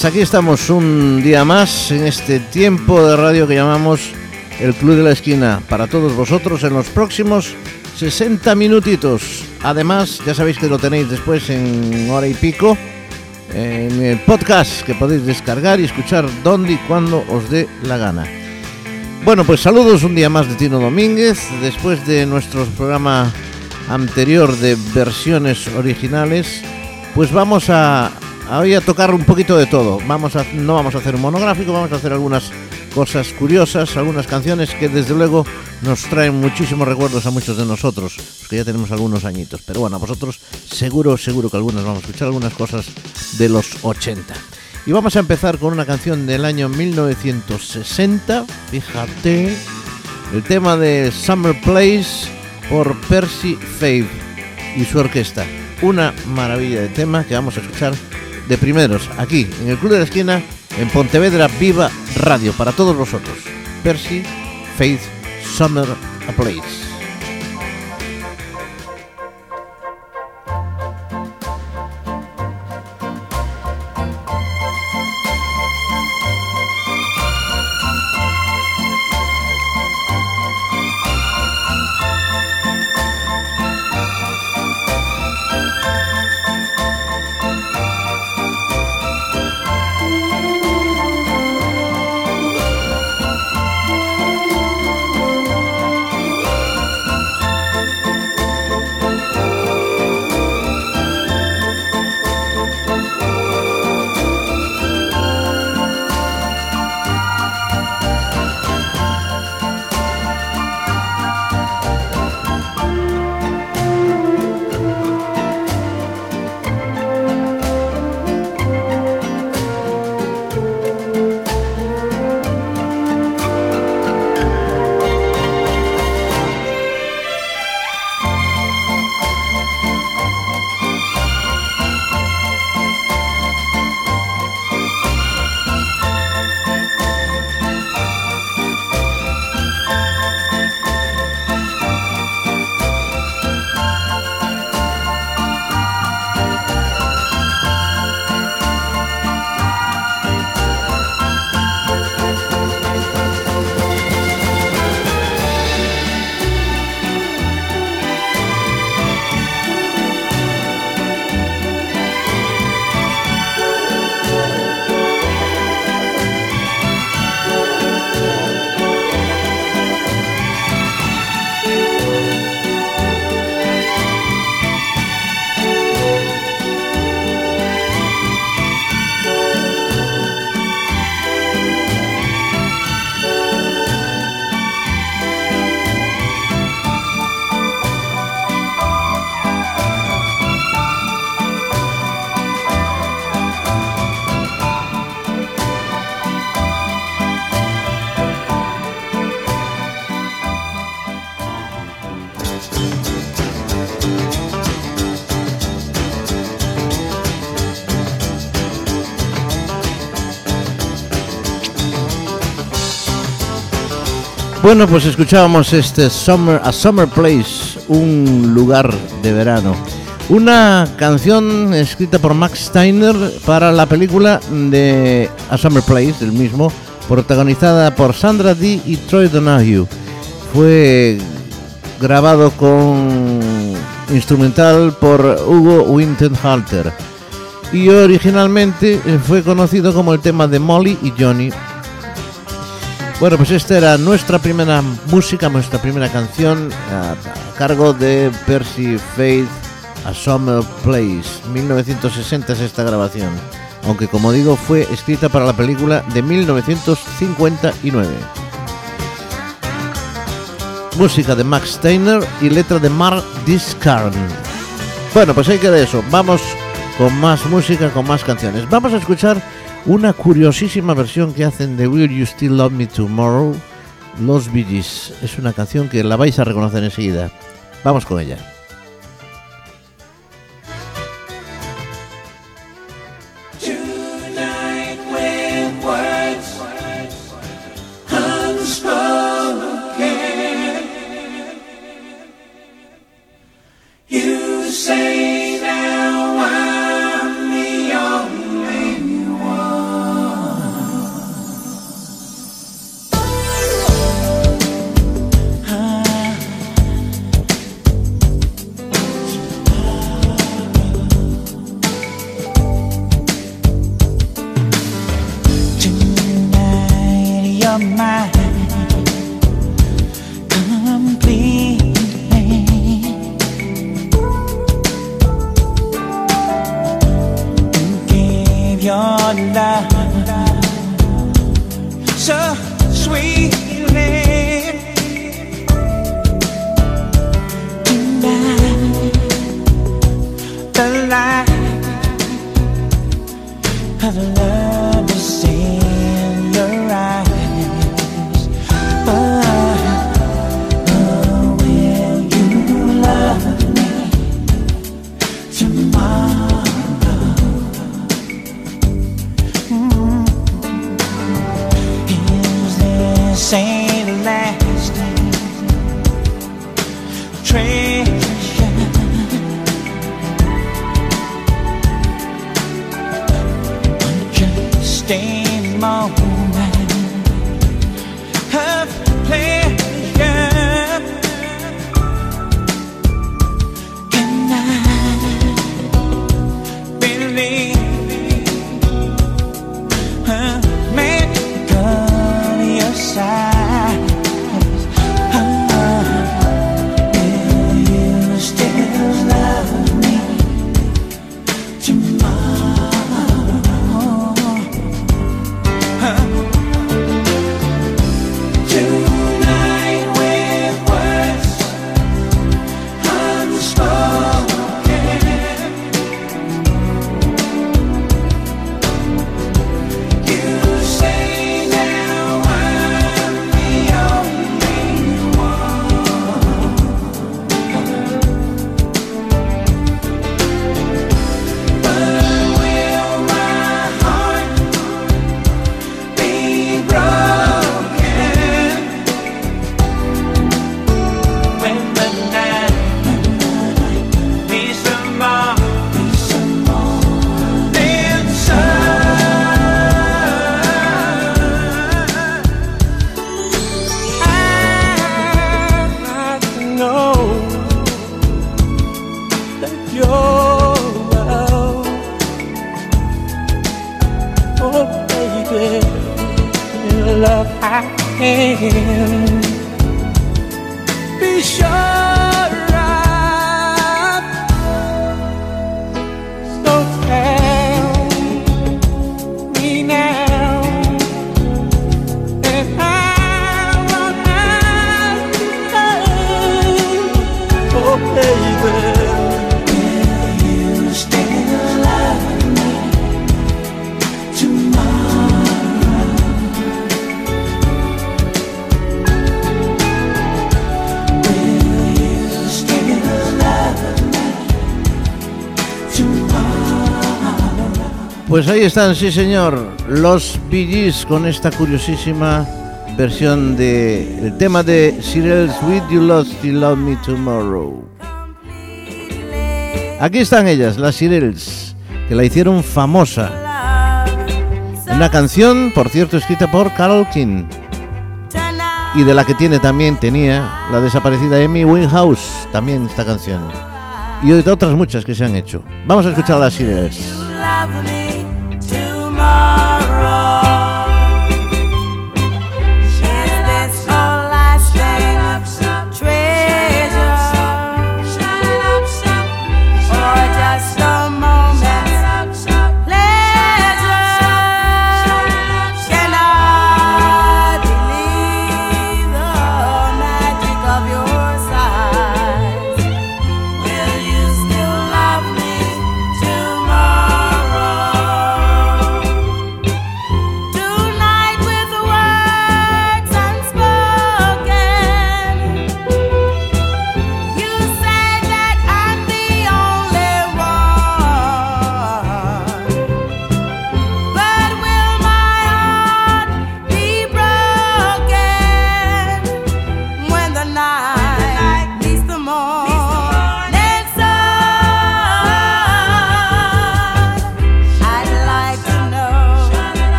aquí estamos un día más en este tiempo de radio que llamamos el Club de la Esquina para todos vosotros en los próximos 60 minutitos. Además, ya sabéis que lo tenéis después en hora y pico en el podcast que podéis descargar y escuchar donde y cuando os dé la gana. Bueno, pues saludos un día más de Tino Domínguez, después de nuestro programa anterior de versiones originales, pues vamos a, Voy a tocar un poquito de todo. Vamos a, no vamos a hacer un monográfico, vamos a hacer algunas cosas curiosas, algunas canciones que desde luego nos traen muchísimos recuerdos a muchos de nosotros, porque ya tenemos algunos añitos. Pero bueno, a vosotros seguro, seguro que algunas vamos a escuchar algunas cosas de los 80. Y vamos a empezar con una canción del año 1960, fíjate, el tema de Summer Place por Percy Fave y su orquesta. Una maravilla de tema que vamos a escuchar de primeros, aquí, en el Club de la Esquina, en Pontevedra Viva Radio, para todos vosotros. Percy, Faith, Summer, A Place. Bueno, pues escuchábamos este Summer, A Summer Place, un lugar de verano. Una canción escrita por Max Steiner para la película de A Summer Place, del mismo, protagonizada por Sandra Dee y Troy Donahue. Fue grabado con instrumental por Hugo Wintenhalter y originalmente fue conocido como el tema de Molly y Johnny bueno, pues esta era nuestra primera música, nuestra primera canción a, cargo de Percy Faith, A Summer Place. 1960 es esta grabación, aunque como digo fue escrita para la película de 1959. Música de Max Steiner y letra de Mark Discarn. Bueno, pues hay que de eso. Vamos con más música, con más canciones. Vamos a escuchar una curiosísima versión que hacen de Will You Still Love Me Tomorrow, Los Bee. Es una canción que la vais a reconocer enseguida. Vamos con ella. Have a lovely day. myself in love I am. Be sure. Pues ahí están, sí señor, los BGs con esta curiosísima versión del el tema de Cyril Sweet You Lost You Love Me Tomorrow. Aquí están ellas, las Cyrils, que la hicieron famosa. Una canción, por cierto, escrita por Carol King. Y de la que tiene también, tenía la desaparecida Amy Winehouse, también esta canción. Y de otras muchas que se han hecho. Vamos a escuchar las Cyrils. Me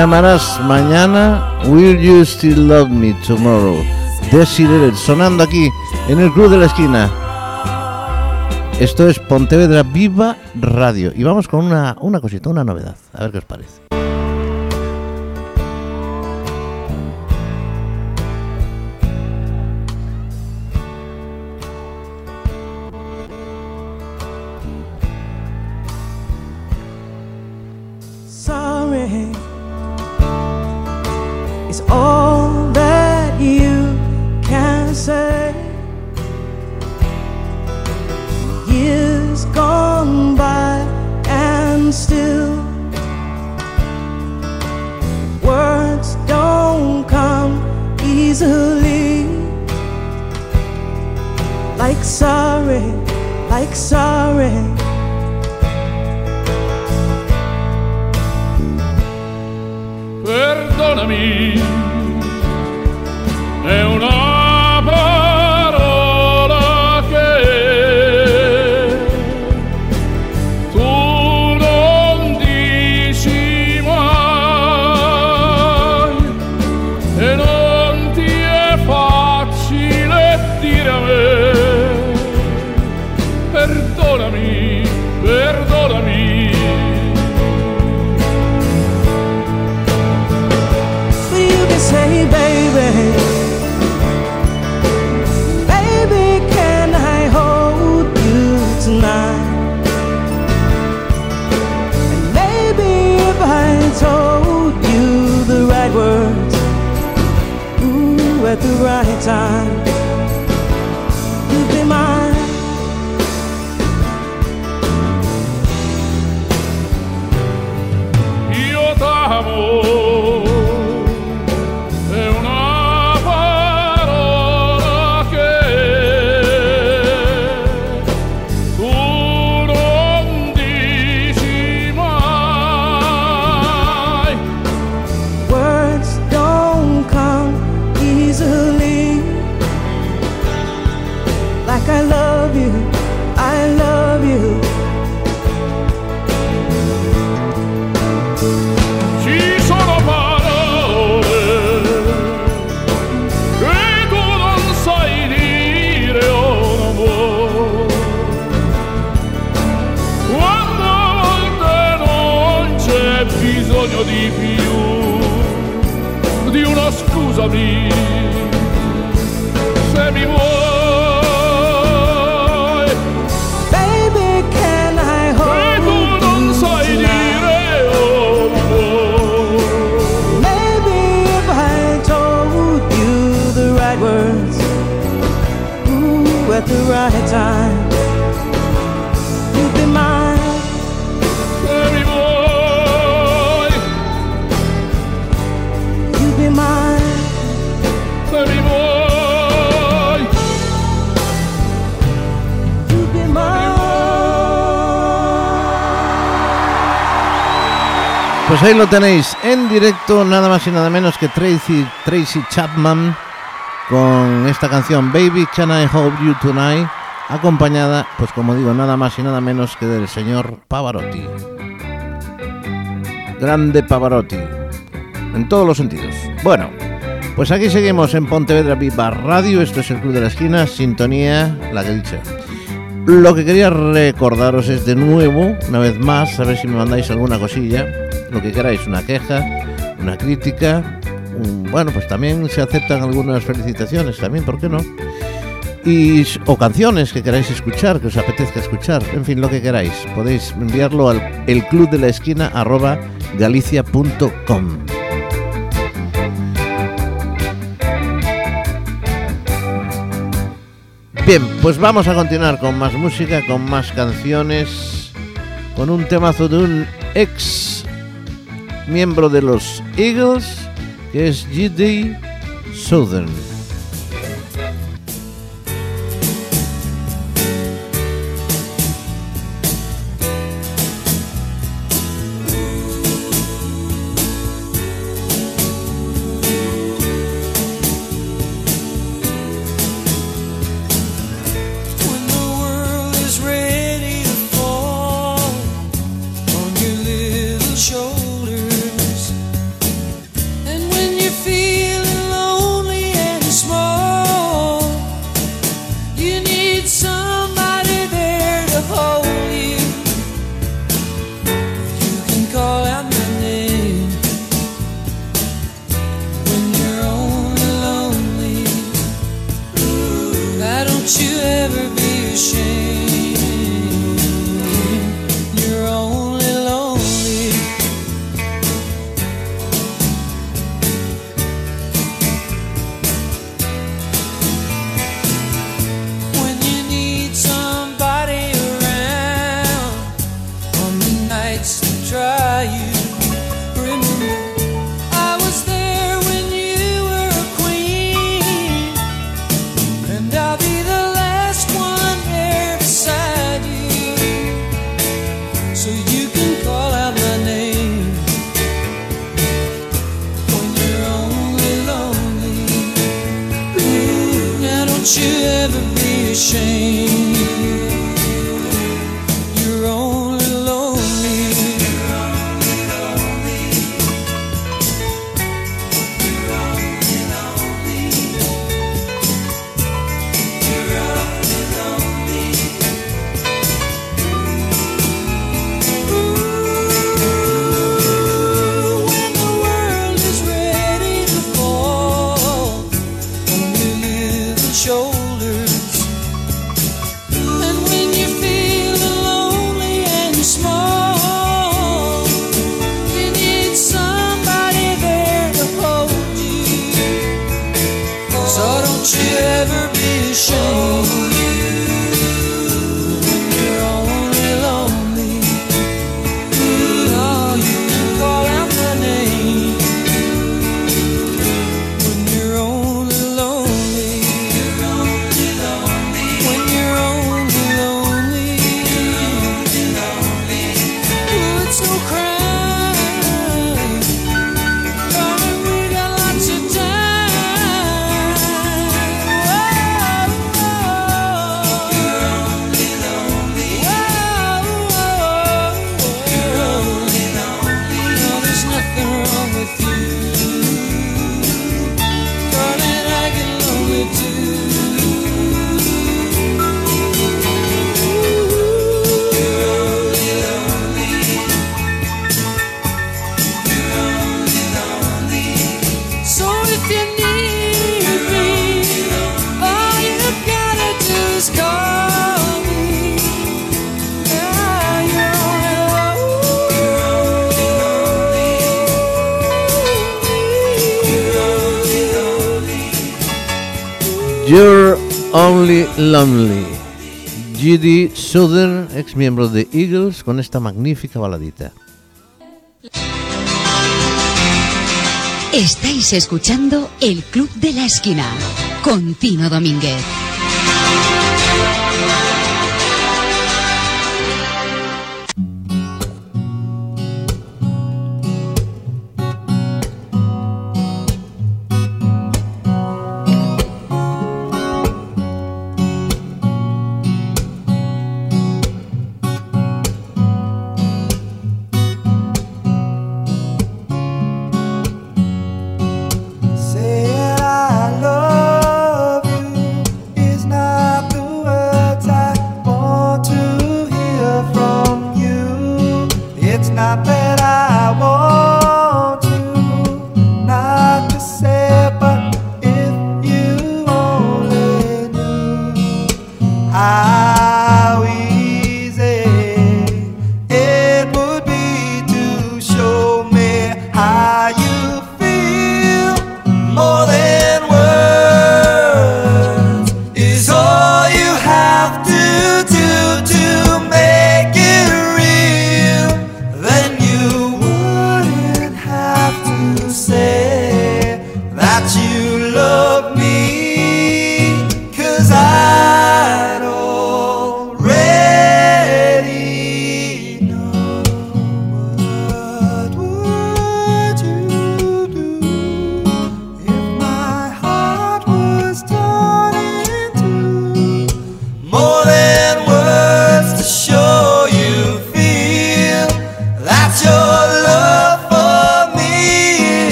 amarás mañana, Will You Still Love Me Tomorrow? Decided, sonando aquí en el Club de la Esquina. Esto es Pontevedra Viva Radio. Y vamos con una, una cosita, una novedad. A ver qué os parece. perdóname. Pues ahí lo tenéis en directo, nada más y nada menos que Tracy, Tracy Chapman con esta canción Baby Can I Hold You Tonight, acompañada, pues como digo, nada más y nada menos que del señor Pavarotti. Grande Pavarotti, en todos los sentidos. Bueno, pues aquí seguimos en Pontevedra Viva Radio, esto es el Club de la Esquina, sintonía, la que he dicho. Lo que quería recordaros es de nuevo, una vez más, a ver si me mandáis alguna cosilla, lo que queráis, una queja, una crítica, bueno, pues también se aceptan algunas felicitaciones, también, ¿por qué no? Y, o canciones que queráis escuchar, que os apetezca escuchar, en fin, lo que queráis. Podéis enviarlo al el club de la esquina arroba galicia.com. Bien, pues vamos a continuar con más música, con más canciones, con un temazo de un ex miembro de los Eagles, que es G.D. Southern. Southern, ex miembro de Eagles, con esta magnífica baladita. Estáis escuchando el Club de la Esquina con Tino Domínguez.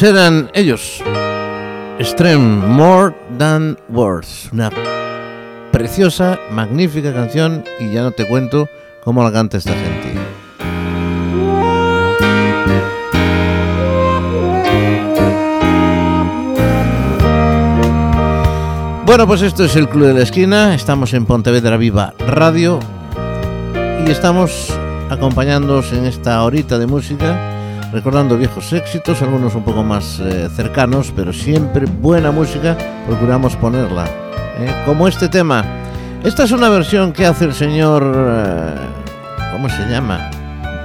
Pues eran ellos, Extreme More Than Words, una preciosa, magnífica canción y ya no te cuento cómo la canta esta gente. Bueno, pues esto es el Club de la Esquina, estamos en Pontevedra Viva Radio. Y estamos acompañándoos en esta horita de música recordando viejos éxitos, algunos un poco más eh, cercanos, pero siempre buena música, procuramos ponerla. ¿eh? Como este tema. Esta es una versión que hace el señor... Eh, ¿Cómo se llama?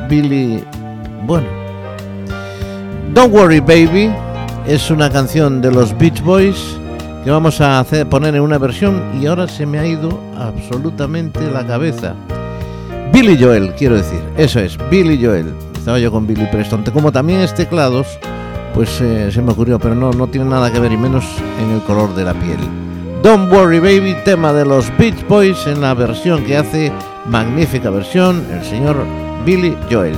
Billy... Bueno. Don't Worry Baby es una canción de los Beach Boys que vamos a hacer, poner en una versión y ahora se me ha ido absolutamente la cabeza. Billy Joel, quiero decir, eso es, Billy Joel estaba yo con Billy Preston. Como también es teclados, pues eh, se me ocurrió, pero no, no tiene nada que ver y menos en el color de la piel. Don't Worry Baby, tema de los Beach Boys en la versión que hace, magnífica versión, el señor Billy Joel.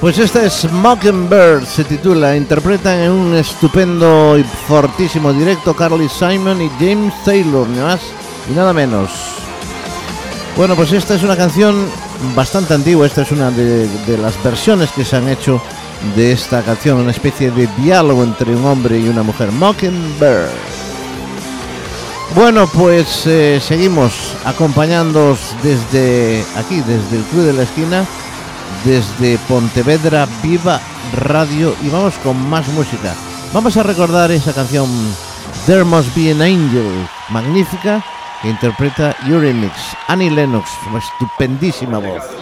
Pues esta es Mockingbird, se titula, interpretan en un estupendo y fortísimo directo Carly Simon y James Taylor, ni más y nada menos. Bueno, pues esta es una canción bastante antigua, esta es una de, las versiones que se han hecho de esta canción, una especie de diálogo entre un hombre y una mujer, Mockingbird. Bueno, pues eh, seguimos acompañándoos desde aquí, desde el Club de la Esquina desde Pontevedra Viva Radio y vamos con más música. Vamos a recordar esa canción There Must Be an Angel, magnífica, que interpreta Eurimix, Annie Lennox, una estupendísima voz.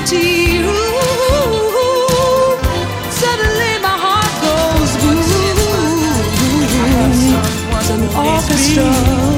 gravity. Ooh, suddenly my heart goes boom. Orchestra.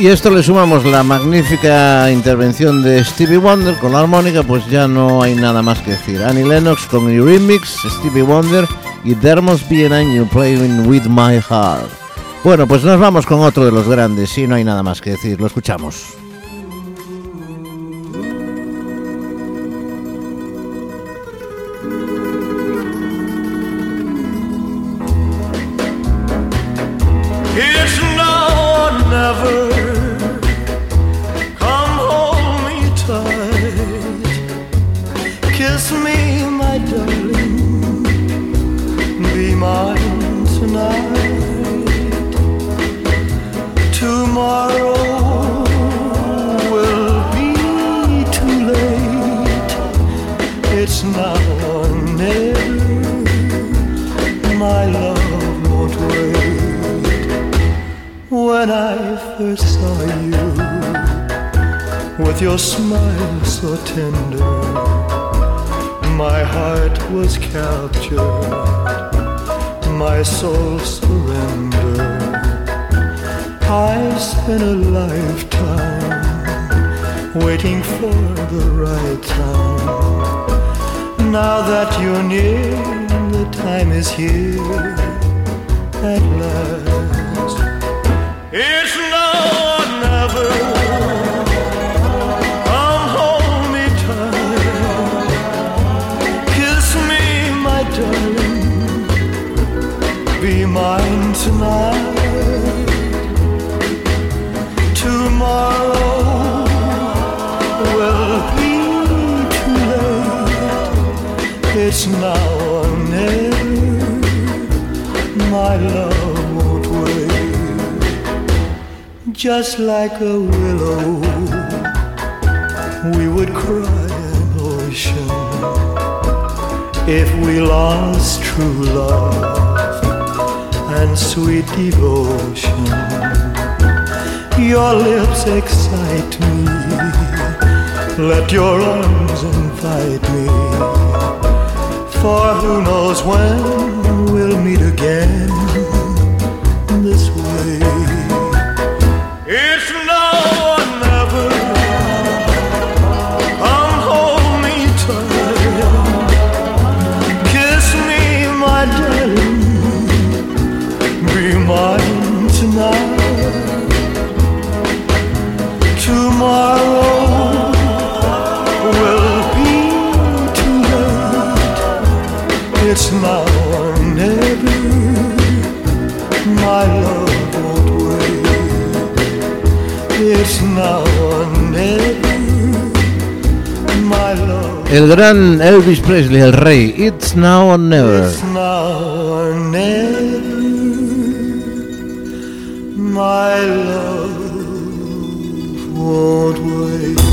Y esto le sumamos la magnífica intervención de Stevie Wonder con la armónica, pues ya no hay nada más que decir. Annie Lennox con el remix, Stevie Wonder y There Must Be an Angel Playing With My Heart. Bueno, pues nos vamos con otro de los grandes, y no hay nada más que decir, lo escuchamos. I've spent a lifetime waiting for the right time. Now that you're near, the time is here at last. Just like a willow, we would cry an ocean if we lost true love and sweet devotion. Your lips excite me, let your arms invite me. For who knows when we'll meet again this way. El gran Elvis Presley, el rey. It's now or never. It's now or never. My love won't wait.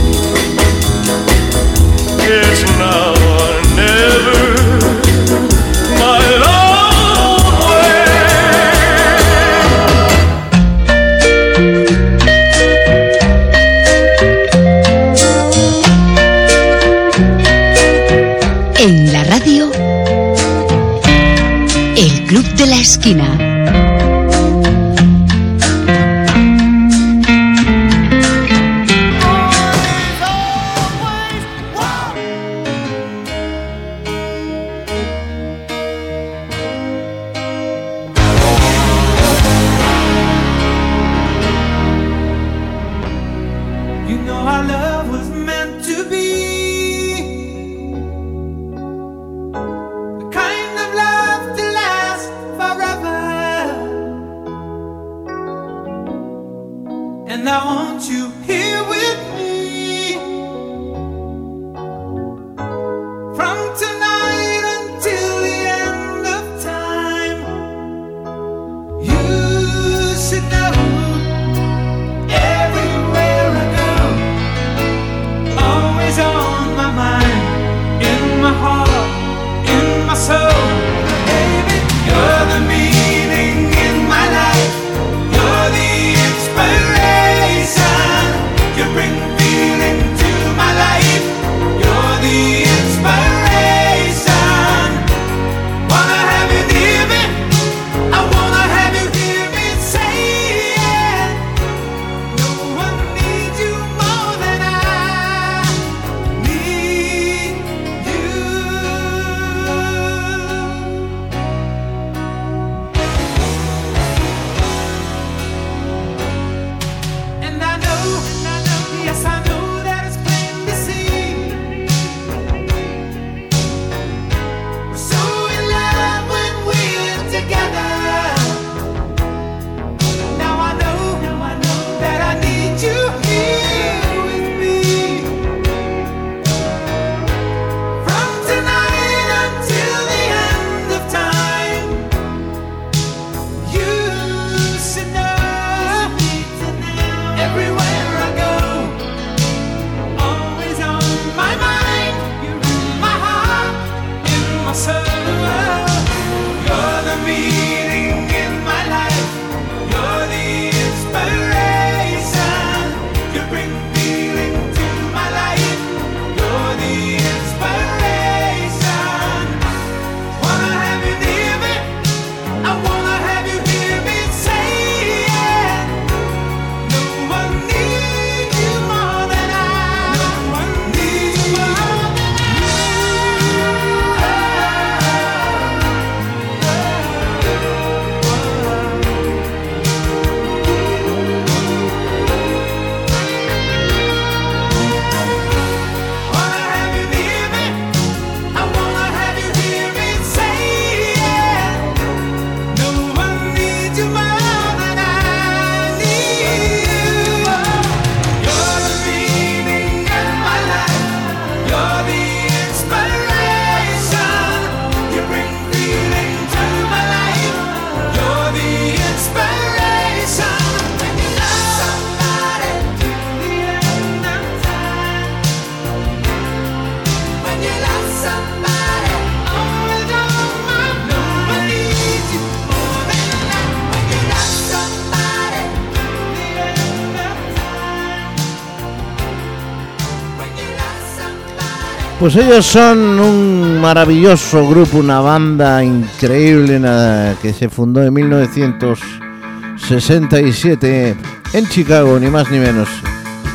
Pues ellos son un maravilloso grupo, una banda increíble na- que se fundó en 1967 en Chicago, ni más ni menos.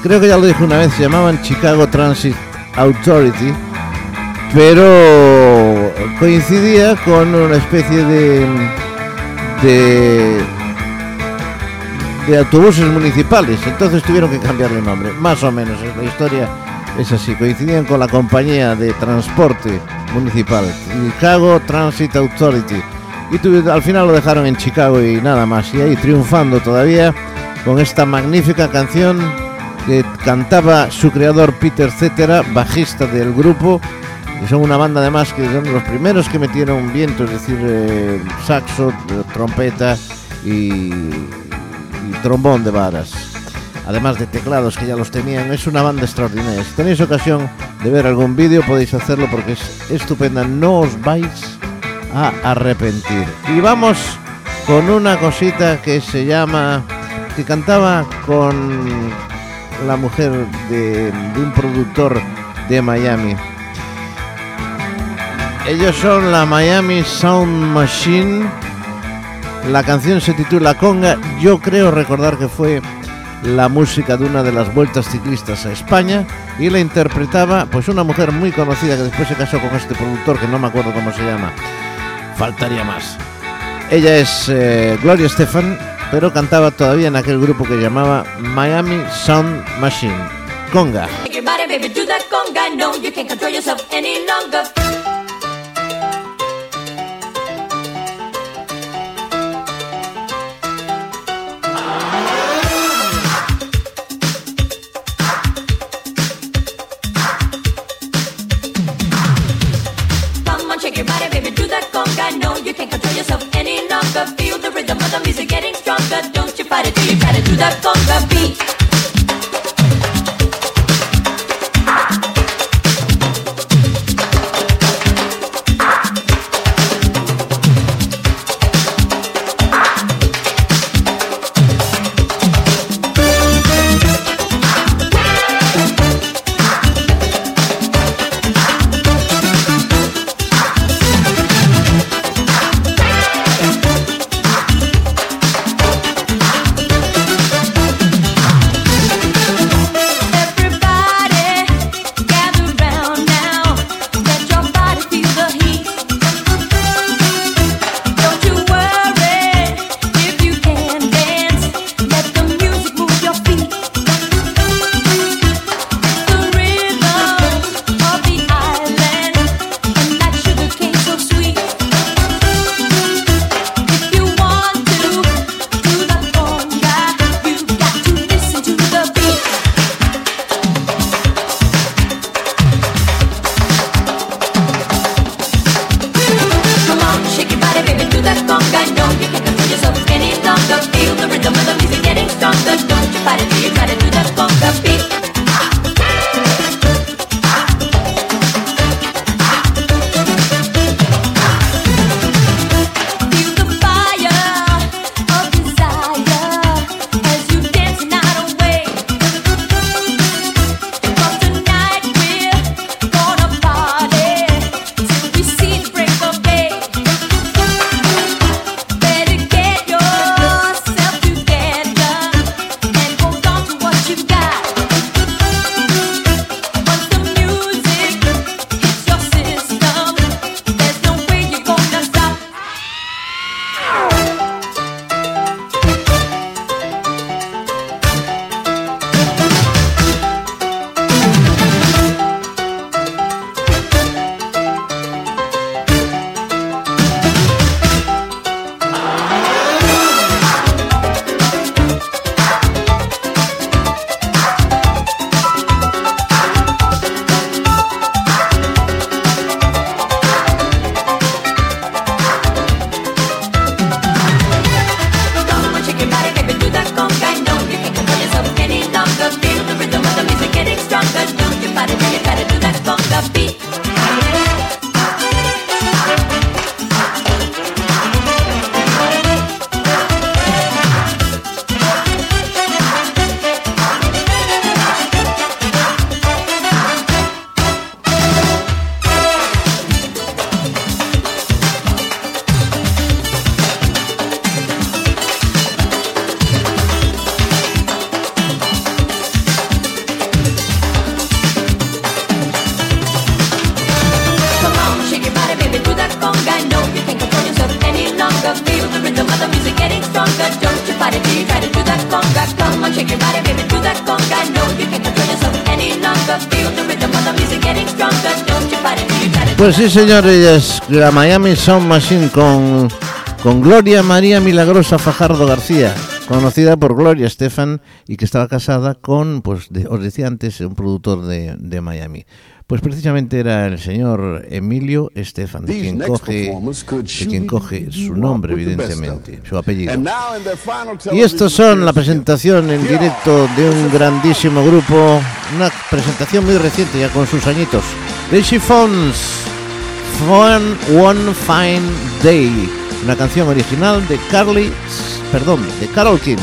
Creo que ya lo dije una vez, se llamaban Chicago Transit Authority, pero coincidía con una especie de de, de autobuses municipales, entonces tuvieron que cambiarle el nombre, más o menos, es la historia es así, coincidían con la compañía de transporte municipal, Chicago Transit Authority, y al final lo dejaron en Chicago y nada más, y ahí triunfando todavía con esta magnífica canción que cantaba su creador Peter Cetera, bajista del grupo, y son una banda además que son los primeros que metieron viento, es decir, eh, saxo, trompeta y trombón de varas. Además de teclados que ya los tenían, es una banda extraordinaria. Si tenéis ocasión de ver algún vídeo podéis hacerlo porque es estupenda, no os vais a arrepentir. Y vamos con una cosita que se llama, que cantaba con la mujer de, de un productor de Miami. Ellos son la Miami Sound Machine. La canción se titula Conga. Yo creo recordar que fue la música de una de las vueltas ciclistas a España y la interpretaba pues una mujer muy conocida que después se casó con este productor que no me acuerdo cómo se llama. Faltaría más. Ella es eh, Gloria Estefan, pero cantaba todavía en aquel grupo que llamaba Miami Sound Machine. Conga. Can't control yourself any longer. Feel the rhythm of the music getting stronger. Don't you fight it till you try to do that conga beat. Sí, señores, la Miami Sound Machine con, con Gloria María Milagrosa Fajardo García, conocida por Gloria Estefan y que estaba casada con, pues de- os decía antes, un productor de, de Miami. Pues precisamente era el señor Emilio Estefan, de quien coge, de quien coge su nombre, evidentemente, su apellido. Y estos son la presentación en directo de un grandísimo grupo, una presentación muy reciente ya con sus añitos, The Chiffons, Fun One Fine Day, una canción original de Carly, perdón, de Carol King.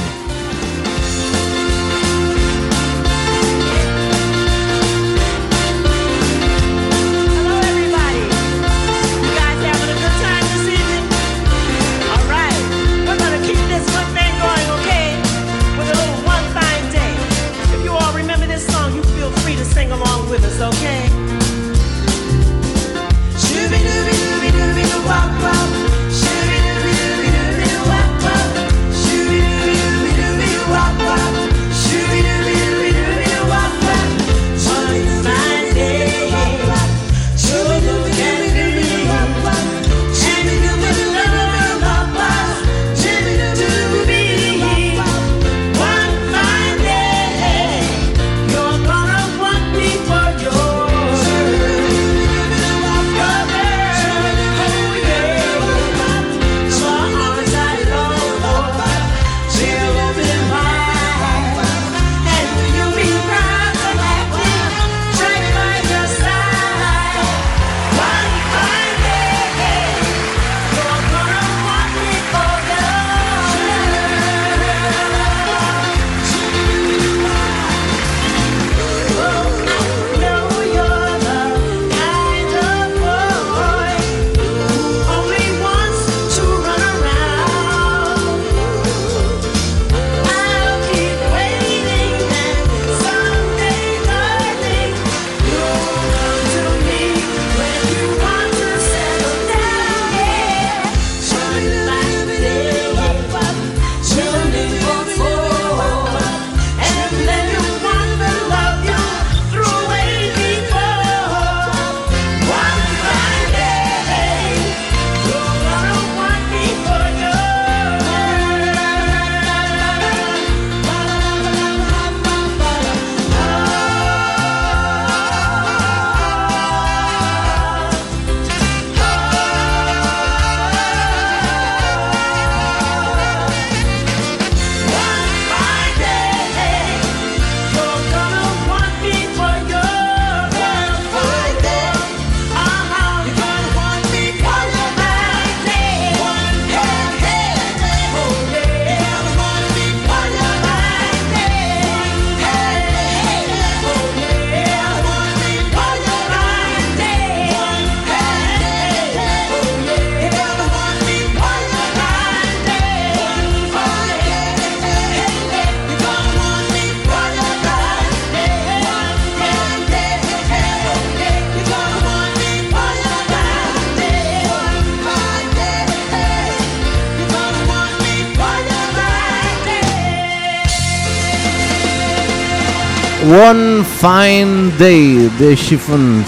Fine Day de Chiffons.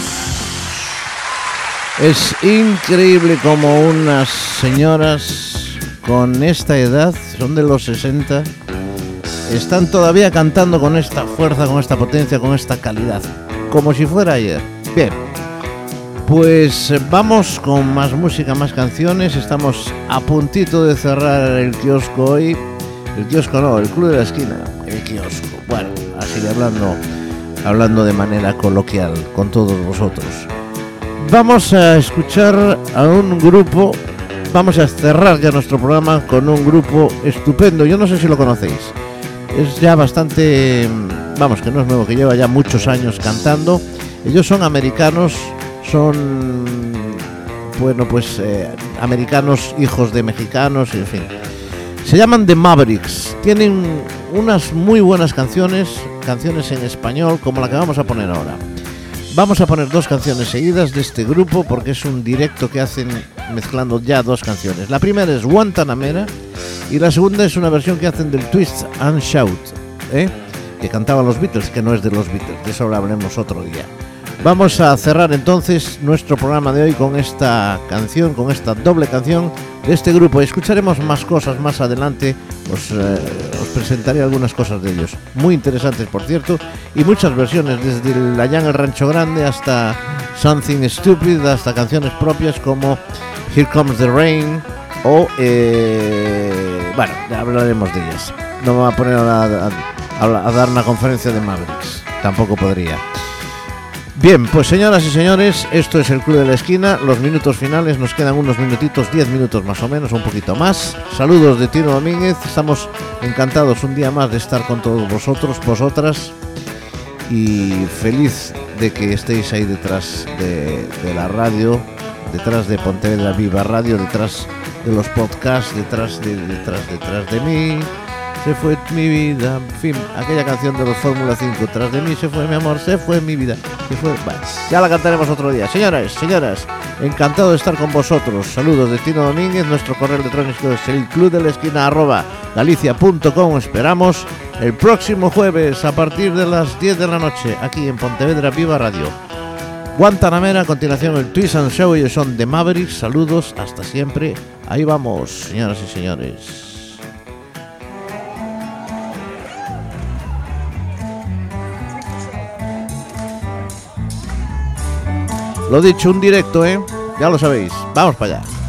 Es increíble como unas señoras con esta edad, son de los 60, están todavía cantando con esta fuerza, con esta potencia, con esta calidad, como si fuera ayer. Bien, pues vamos con más música, más canciones. Estamos a puntito de cerrar el kiosco hoy. El kiosco no, el club de la esquina, el kiosco. Bueno, así hablando, hablando de manera coloquial con todos vosotros. Vamos a escuchar a un grupo. Vamos a cerrar ya nuestro programa con un grupo estupendo. Yo no sé si lo conocéis. Es ya bastante, vamos, que no es nuevo, que lleva ya muchos años cantando. Ellos son americanos, son, bueno, pues eh, americanos hijos de mexicanos, en fin. Se llaman The Mavericks. Tienen unas muy buenas canciones, canciones en español, como la que vamos a poner ahora. Vamos a poner dos canciones seguidas de este grupo porque es un directo que hacen mezclando ya dos canciones. La primera es Guantanamera Y la segunda es una versión que hacen del Twist and Shout, ¿eh? que cantaban los Beatles, que no es de los Beatles, de eso hablaremos otro día. Vamos a cerrar entonces nuestro programa de hoy con esta canción, con esta doble canción de este grupo. Escucharemos más cosas más adelante, os, eh, os presentaré algunas cosas de ellos, muy interesantes por cierto, y muchas versiones, desde La Llana el Rancho Grande hasta Something Stupid, hasta canciones propias como Here Comes the Rain o... eh, bueno, hablaremos de ellas. No me voy a poner a dar una conferencia de Mavericks, tampoco podría. Bien, pues señoras y señores, esto es el Club de la Esquina, los minutos finales, nos quedan unos minutitos, 10 minutos más o menos, un poquito más. Saludos de Tino Domínguez, estamos encantados un día más de estar con todos vosotros, vosotras, y feliz de que estéis ahí detrás de, de la radio, detrás de Pontevedra Viva Radio, detrás de los podcasts, detrás de, detrás, detrás de mí. Se fue mi vida, en fin, aquella canción de los Fórmula 5, tras de mí se fue mi amor, se fue mi vida, se fue... Bueno, ya la cantaremos otro día. Señoras, señoras, encantado de estar con vosotros. Saludos de Tino Domínguez, nuestro correo electrónico es el club de la esquina galicia.com. Esperamos el próximo jueves a partir de las 10 de la noche aquí en Pontevedra Viva Radio. Guantanamera, a continuación el Twist and Show, ellos son de Mavericks. Saludos, hasta siempre. Ahí vamos, señoras y señores. Lo dicho, un directo, ¿eh? Ya lo sabéis. Vamos para allá.